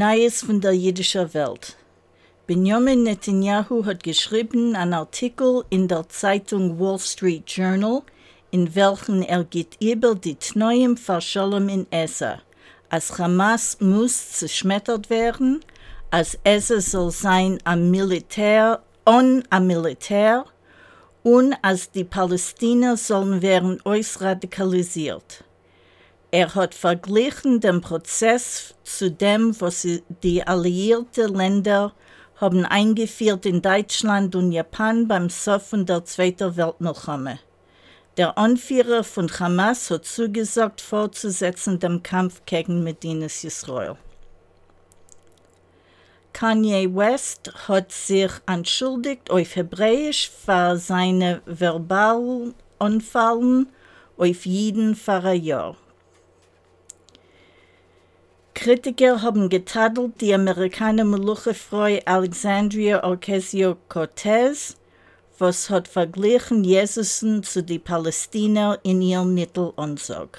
Neues von der jüdischen Welt. Benjamin Netanyahu hat geschrieben einen Artikel in der Zeitung Wall Street Journal, in welchem er geht über die neuen Verschollen in Essa, als Hamas muss zerschmettert werden, als Essa soll sein am Militär und am Militär und als die Palästinenser sollen werden ausradikalisiert. Er hat verglichen den Prozess zu dem, was die alliierten Länder haben eingeführt in Deutschland und Japan beim Soffen der Zweiten Weltmilchome. Der Anführer von Hamas hat zugesagt, fortzusetzen dem Kampf gegen Medinas Israel. Kanye West hat sich entschuldigt auf Hebräisch für seine verbalen Anfallen auf jeden für ein Jahr. Kritiker haben getadelt die Amerikaner Meluchefrau Alexandria Ocasio-Cortez, was hat verglichen Jesusen zu den Palästinern in ihrem Nittelansag.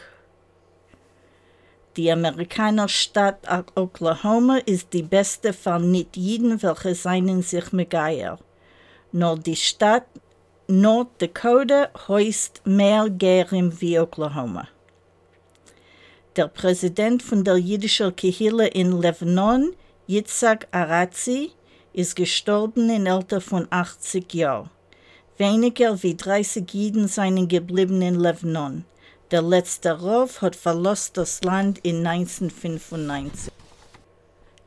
Die Amerikanerstadt Oklahoma ist die beste von nicht jeden, welche seinen sich Megaier. Nur die Stadt North Dakota heißt mehr Gerim wie Oklahoma. Der Präsident von der jüdischen Kehille in Lebanon, Yitzhak Arazi, ist gestorben im Alter von 80 Jahren. Weniger wie 30 Juden seien geblieben in Lebanon. Der letzte Rauf hat verlassen das Land in 1995.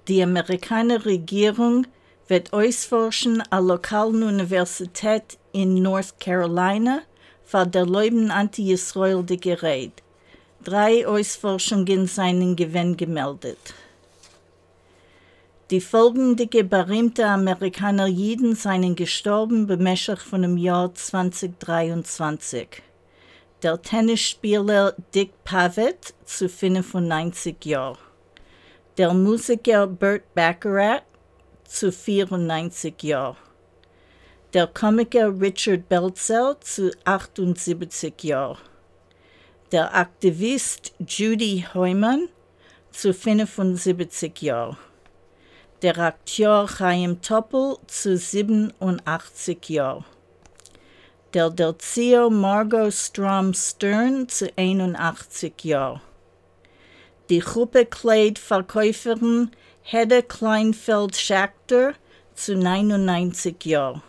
Die amerikanische Regierung wird ausforschen an lokalen Universität in North Carolina für der Leuben anti-Israel die Gerät. Drei Ausforschungen seien gewinn gemeldet. Die folgenden berühmten Amerikaner Jiden seien gestorben bemäßig von dem Jahr 2023. Der Tennisspieler Dick Pavitt zu 95 Jahren. Der Musiker Burt Baccarat zu 94 Jahren. Der Komiker Richard Belzer zu 78 Jahren der Aktivist Judy Heumann zu 75 Jahren, der Akteur Chaim Toppel zu 87 Jahren, der Derzieher Margot Strom Stern zu 81 Jahren, die Gruppe Kleidverkäuferin Hedde Kleinfeld Schachter zu 99 Jahren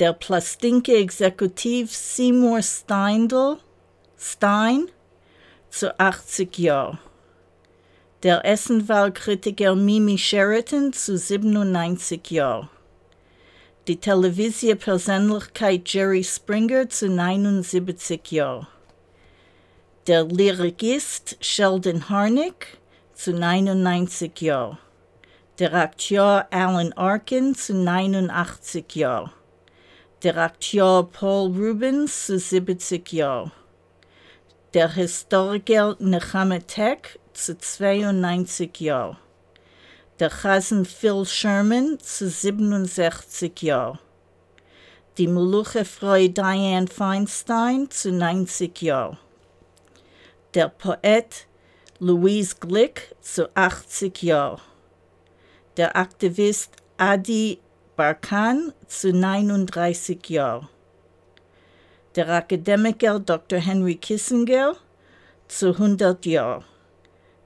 der Plastinke-Exekutiv Seymour Steindl, Stein zu 80 Jahren. Der Essenwahlkritiker Mimi Sheraton zu 97 Jahren. Die Televisie-Persönlichkeit Jerry Springer zu 79 Jahren. Der Lyrikist Sheldon Harnick zu 99 Jahren. Der Akteur Alan Arkin zu 89 Jahren der Akteur Paul Rubens zu 70 Jahren, der Historiker Nechame Tech zu 92 Jahren, der Chasen Phil Sherman zu 67 Jahren, die Meluchefrau Diane Feinstein zu 90 Jahren, der Poet Louise Glick zu 80 Jahren, der Aktivist Adi Barkan zu 39 Jahren. Der Akademiker Dr. Henry Kissinger zu 100 Jahren.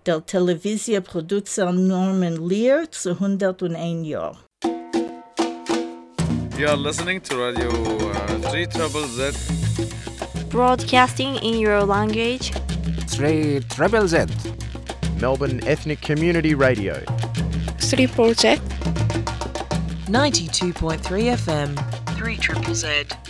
Der Televisionsproducer Norman Lear zu 101 Jahren. You are listening to Radio uh, 3 Trouble Z. Broadcasting in your language. 3 Triple Z. Melbourne Ethnic Community Radio. 3 Z. 92.3 FM. 3 Triple Z.